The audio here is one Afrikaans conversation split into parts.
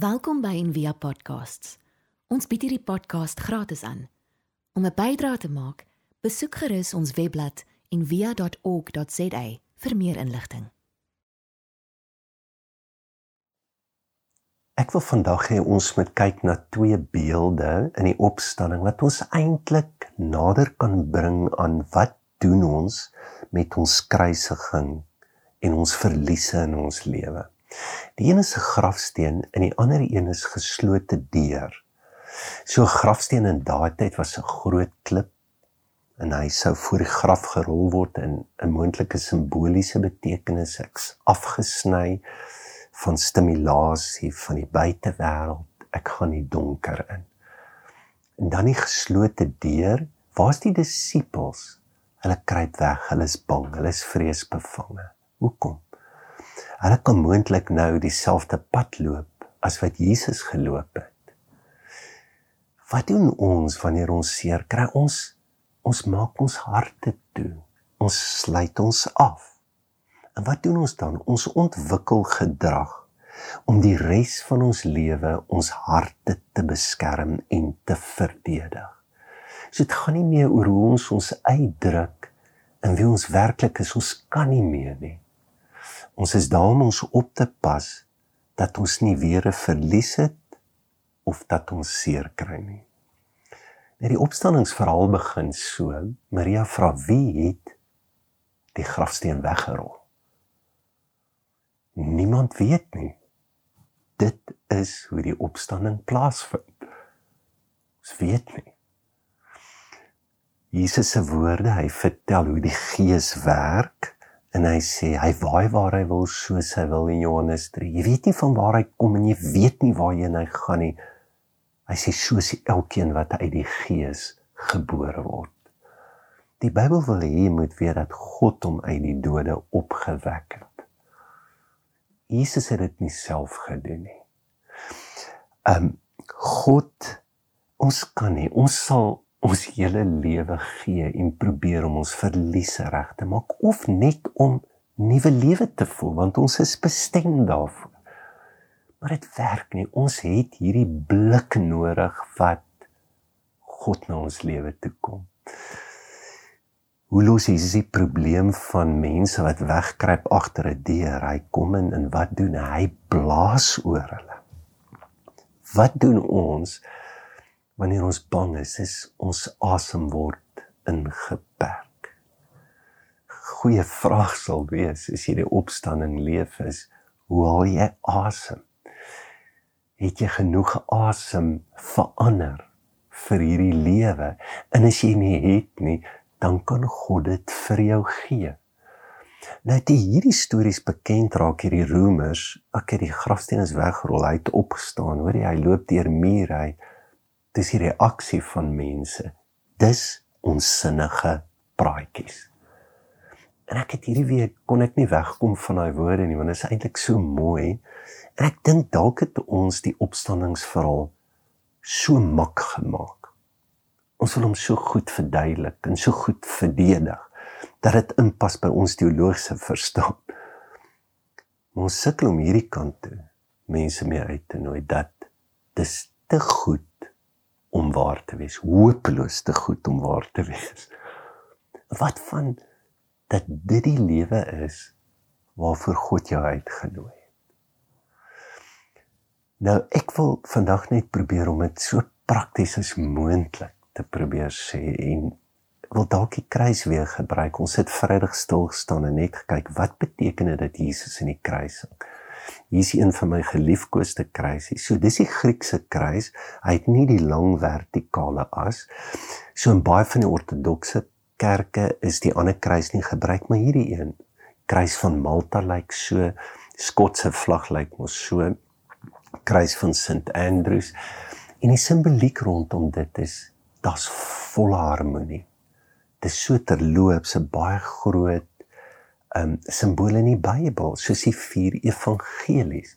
Welkom by Envia Podcasts. Ons bied hierdie podcast gratis aan. Om 'n bydrae te maak, besoek gerus ons webblad en via.org.za vir meer inligting. Ek wil vandag hê ons moet kyk na twee beelde in die opstanding wat ons eintlik nader kan bring aan wat doen ons met ons kruisiging en ons verliese in ons lewe. Die een is 'n grafsteen en die ander een is geslote deur. So grafsteen in daai tyd was 'n groot klip en hy sou voor die graf gerol word in 'n moontlike simboliese betekenis ek's afgesny van stimulasie van die buitewêreld. Ek gaan nie donker in. En dan die geslote deur. Waar's die disippels? Hulle kruip weg. Hulle is bang. Hulle is vreesbevange. Hoekom hulle kan moontlik nou dieselfde pad loop as wat Jesus geloop het wat doen ons wanneer ons seer kry ons ons maak ons harte toe. Ons sluit ons af. En wat doen ons dan? Ons ontwikkel gedrag om die res van ons lewe ons harte te beskerm en te verdedig. So dit gaan nie meer oor hoe ons ons uitdruk en wie ons werklik is. Ons kan nie meer nie. Ons is daar om ons op te pas dat ons nie weer 'n verlies het of dat ons seer kry nie. Nou die opstanningsverhaal begin so. Maria vra wie het die grafsteen weggerol? Niemand weet nie. Dit is hoe die opstanding plaasvind. Ons weet nie. Jesus se woorde, hy vertel hoe die Gees werk en hy sê hy waai waar hy wil soos hy wil in Johannes 3. Jy weet nie van waar hy kom en jy weet nie waarheen hy gaan nie. Hy sê soos elkeen wat uit die Gees gebore word. Die Bybel wil hê moet weet dat God hom uit die dode opgewek het. Jesus het dit nie self gedoen nie. Um God ons kan nie ons sal ons hele lewe gee en probeer om ons verliese reg te maak of net om nuwe lewe te voel want ons is bestem daarvoor. Maar dit werk nie. Ons het hierdie blik nodig wat God na ons lewe toe kom. Hoe los hy die probleem van mense wat wegkruip agter 'n deur? Hy kom in en wat doen hy? Hy blaas oor hulle. Wat doen ons wanneer ons bang is? Is ons asem word ingeperk? Goeie vraag sal wees as jy die opstanding leef is, hoe haal jy asem? het jy genoeg asem verander vir hierdie lewe en as jy nie het nie dan kan God dit vir jou gee nou dit hierdie stories bekend raak hierdie roemers ek het die grafsteen is weggerol hy het opgestaan hoor jy hy loop deur muur hy dis die reaksie van mense dis onsinnige praatjies en ek het hierdie week kon ek nie wegkom van daai woorde nie want dit is eintlik so mooi En ek dink dalk het ons die opstanningsverhaal so mak gemaak. Ons wil hom so goed verduidelik en so goed verdedig dat dit inpas by ons teologiese verstaan. Maar ons sukkel om hierdie kant toe mense mee uit te nooi dat dis te goed om waar te wees, hopeloos te goed om waar te wees. Wat van dat dit die lewe is waarvoor God jou uitgenooi Nou ek wil vandag net probeer om dit so prakties as moontlik te probeer sê en wil dalk die kruis weer gebruik. Ons het Vrydag stil gestaan en net gekyk wat beteken dit dat Jesus in die kruis hang. Hier is een van my geliefkoeste kruise. So dis die Griekse kruis. Hy het nie die lang vertikale as. So in baie van die ortodokse kerke is die ander kruis nie gebruik, maar hierdie een, kruis van Malta lyk like so, Skotse vlag lyk like mos so kruis van St Andrews en die simboliek rondom dit is daar's volle harmonie. Dit is so terloops 'n baie groot um simbool in die Bybel, soos die vier evangelies.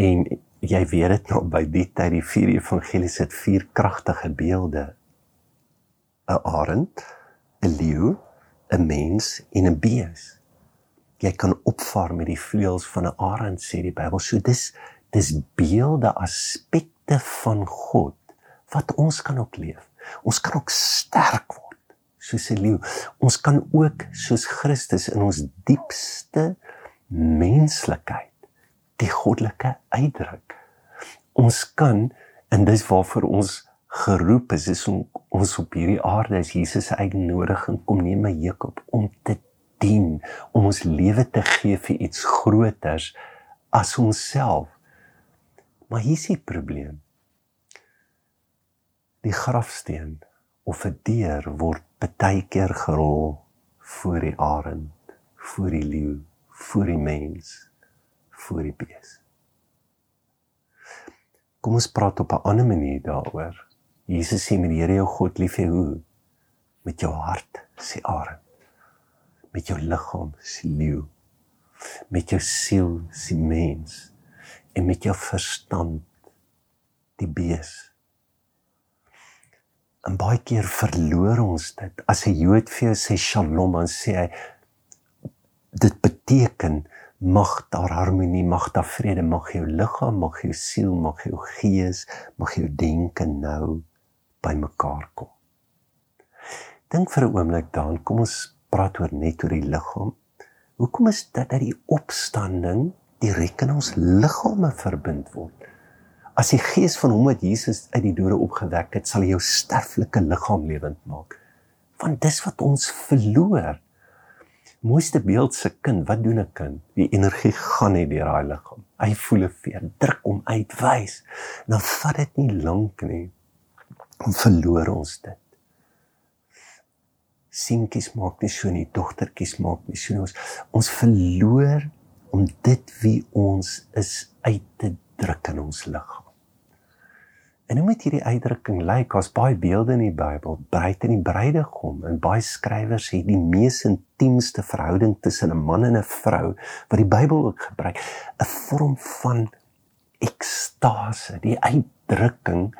En jy weet dit nou by die tyd die vier evangelies het vier kragtige beelde. 'n Arend, 'n leeu, 'n mens en 'n bees. Jy kan opvaar met die vleuels van 'n arend sê die Bybel. So dis dis beelde aspekte van God wat ons kan ook leef. Ons kan ook sterk word soos 'n leeu. Ons kan ook soos Christus in ons diepste menslikheid die goddelike uitdruk. Ons kan en dis waarvoor ons geroep is, is om ons op hierdie aarde as Jesus se uitnodiging kom neem my juk op om te dien, om ons lewe te gee vir iets groters as onsself. Maar hier is die probleem. Die grafsteen of 'n deur word baie keer gerol voor die arend, voor die leeu, voor die mens, voor die bees. Kom ons praat op 'n ander manier daaroor. Jesus sê met die Here jou God lief hê hoe met jou hart, sê arend. Met jou liggaam, sê leeu. Met jou siel, sê mens. En met jou verstand, die bees. En baie keer verloor ons dit. As 'n Jood vir jou sê Shalom, dan sê hy dit beteken mag daar harmonie, mag daar vrede, mag jou liggaam, mag jou siel, mag jou gees, mag jou denke nou bymekaar kom. Dink vir 'n oomblik dan, kom ons praat oor net oor die liggaam. Hoekom is dit dat die opstanding direk in ons liggame verbind word? As die gees van hom wat Jesus uit die dode opgewek het, sal jou sterflike liggaam lewend maak. Want dis wat ons verloor. Mooiste beeld se kind, wat doen 'n kind? Die energie gaan net deur daai liggaam. Hy voel 'n veer, druk hom uit, wys. Dan vat dit nie lank nie. Ons verloor ons dit. Seentjies maak nie so nie, dogtertjies maak nie so nie. Ons, ons verloor om dit wie ons is uit te druk in ons liggaam. En hoe moet hierdie uitdrukking lyk? Daar's baie beelde in die Bybel, bruid en die bruidegom en baie skrywers het die mees intiemste verhouding tussen 'n man en 'n vrou wat die Bybel ook gebruik, 'n vorm van ekstase, die uitdrukking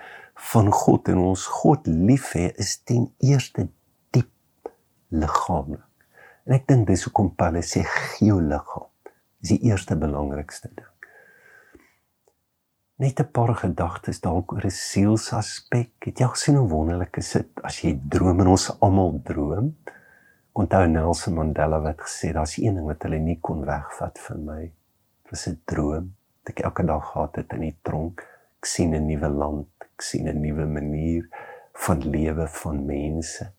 van God en ons God lief hê is ten eerste diep liggaamlik. En ek dink dis hoekom Paulus sê gee jou liggaam. Dis die eerste belangrikste ding net 'n paar gedagtes dalk oor 'n sielsaspek. Het jy gesien hoe wonderlik is dit as jy droom en ons almal droom? Onthou Nelson Mandela wat gesê daar's een ding wat hulle nie kon wegvat van my. Dit was 'n droom wat ek elke dag gehad het in die tronk. Ek sien 'n nuwe land, ek sien 'n nuwe manier van lewe van mense.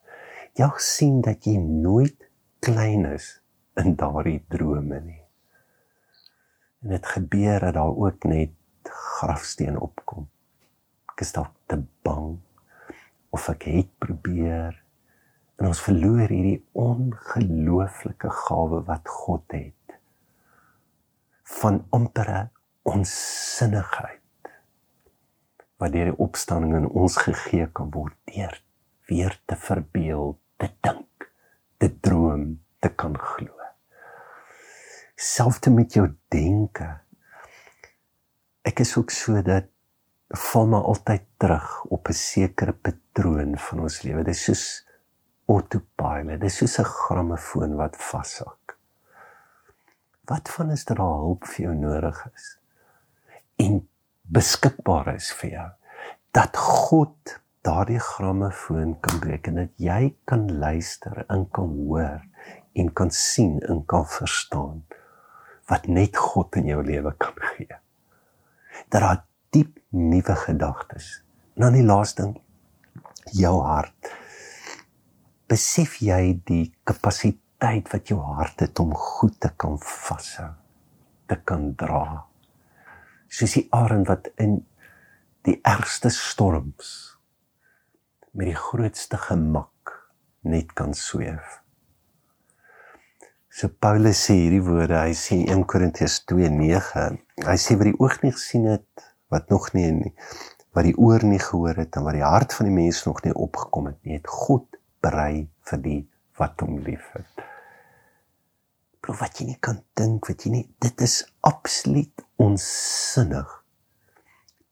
Jy sien dat jy nooit klein is in daardie drome nie. En dit gebeur dat daar ook net grafsteen opkom. Ek is dalk te bang of ek het probeer en ons verloor hierdie ongelooflike gawe wat God het van ampere onsinnigheid wat deur die opstanding in ons gegee kan word deur weer te verbeel, te dink, te droom, te kan glo. Selfs met jou denke ek is ook so dat val maar altyd terug op 'n sekere patroon van ons lewe. Dit is soos autopilot. Dit is soos 'n grammofoon wat vashak. Wat van is daar hulp vir jou nodig is en beskikbaar is vir jou dat God daardie grammofoon kan breek en dat jy kan luister en kan hoor en kan sien en kan verstaan wat net God in jou lewe kan gee dat daar diep nuwe gedagtes. En dan die laaste ding, jou hart. Besef jy die kapasiteit wat jou hart het om goed te kan vashou, te kan dra? Soos die arend wat in die ergste storms met die grootste gemak net kan sweef. So Paulus sê hierdie woorde, hy sê 1 Korintiërs 2:9. Hy sê wat die oog nie gesien het, wat nog nie nie, wat die oor nie gehoor het en wat die hart van die mens nog nie opgekom het nie, het God berei vir die wat hom liefhet. Proef wat jy nie kan dink, wat jy nie, dit is absoluut onsinnig.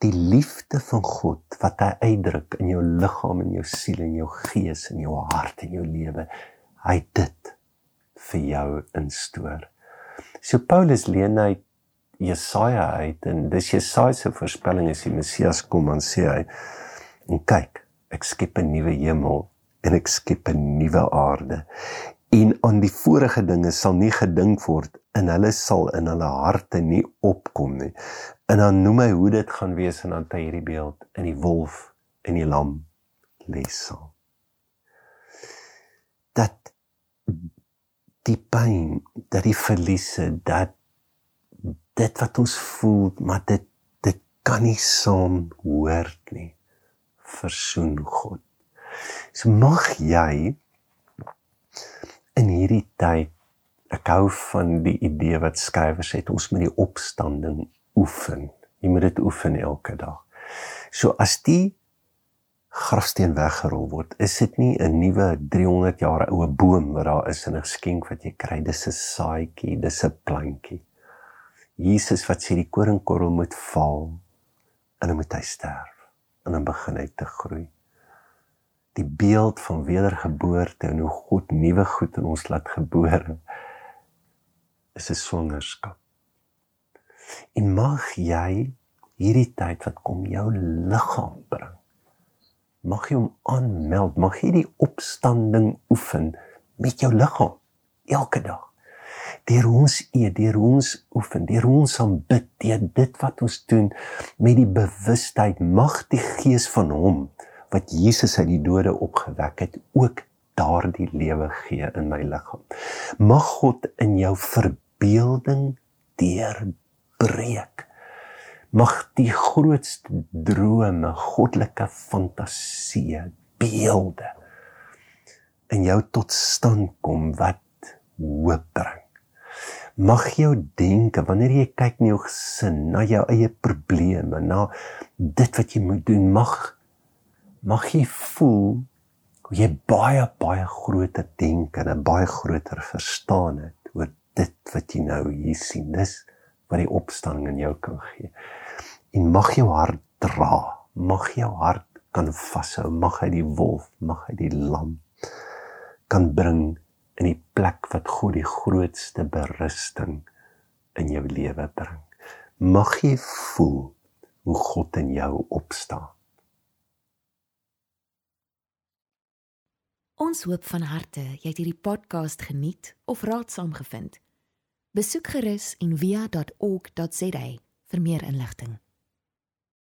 Die liefde van God wat hy uitdruk in jou liggaam en jou siel en jou gees en jou hart en jou lewe, hy dit vir jou instoor. So Paulus leen hy Jesaja uit en dis Jesaja se voorspelling as die Messias kom en sê hy en kyk ek skep 'n nuwe hemel en ek skep 'n nuwe aarde en aan die vorige dinge sal nie gedink word en hulle sal in hulle harte nie opkom nie. En dan noem hy hoe dit gaan wees en dan hy hierdie beeld in die wolf en die lam les sal. Dat die pyn, dat die verliese, dat dit wat ons voel, maar dit dit kan nie saam hoort nie. Versoen God. So mag jy in hierdie tyd ek hou van die idee wat skrywers het ons moet die opstanding oefen. Jy moet dit oefen elke dag. So as die grafsteen weggerol word, is dit nie 'n nuwe 300 jaar oue boom wat daar is in 'n geskenk wat jy kry. Dis 'n saadjie, dis 'n plantjie. Jesus wat sê die koringkorrel moet val en dan moet hy sterf en dan begin hy te groei. Die beeld van wedergeboorte en hoe God nuwe goed in ons laat gebore is 'n swangerskap. En mag jy hierdie tyd wat kom jou liggaam bring mag jy hom aanmeld, mag jy die opstanding oefen met jou liggaam elke dag. Deur ons eet, deur ons oefen, deur ons aanbid, deur dit wat ons doen met die bewustheid mag die gees van hom wat Jesus uit die dode opgewek het ook daardie lewe gee in my liggaam. Mag God in jou verbeelding deurbreek mag die grootste drome, goddelike fantasieë, beelde in jou tot stand kom wat hoop bring. Mag jou denke wanneer jy kyk na jou gesin, na jou eie probleme, na dit wat jy moet doen, mag mag jy voel hoe jy baie baie groter dink en 'n baie groter verstaan het oor dit wat jy nou hier sien. Dis wat die opstanding in jou kan gee en mag jou hart dra, mag jou hart kan vashou, mag hy die wolf, mag hy die lam kan bring in die plek wat God die grootste berusting in jou lewe bring. Mag jy voel hoe God in jou opstaan. Ons hoop van harte jy het hierdie podcast geniet of raadsaam gevind. Besoek gerus en via.ok.za vir meer inligting.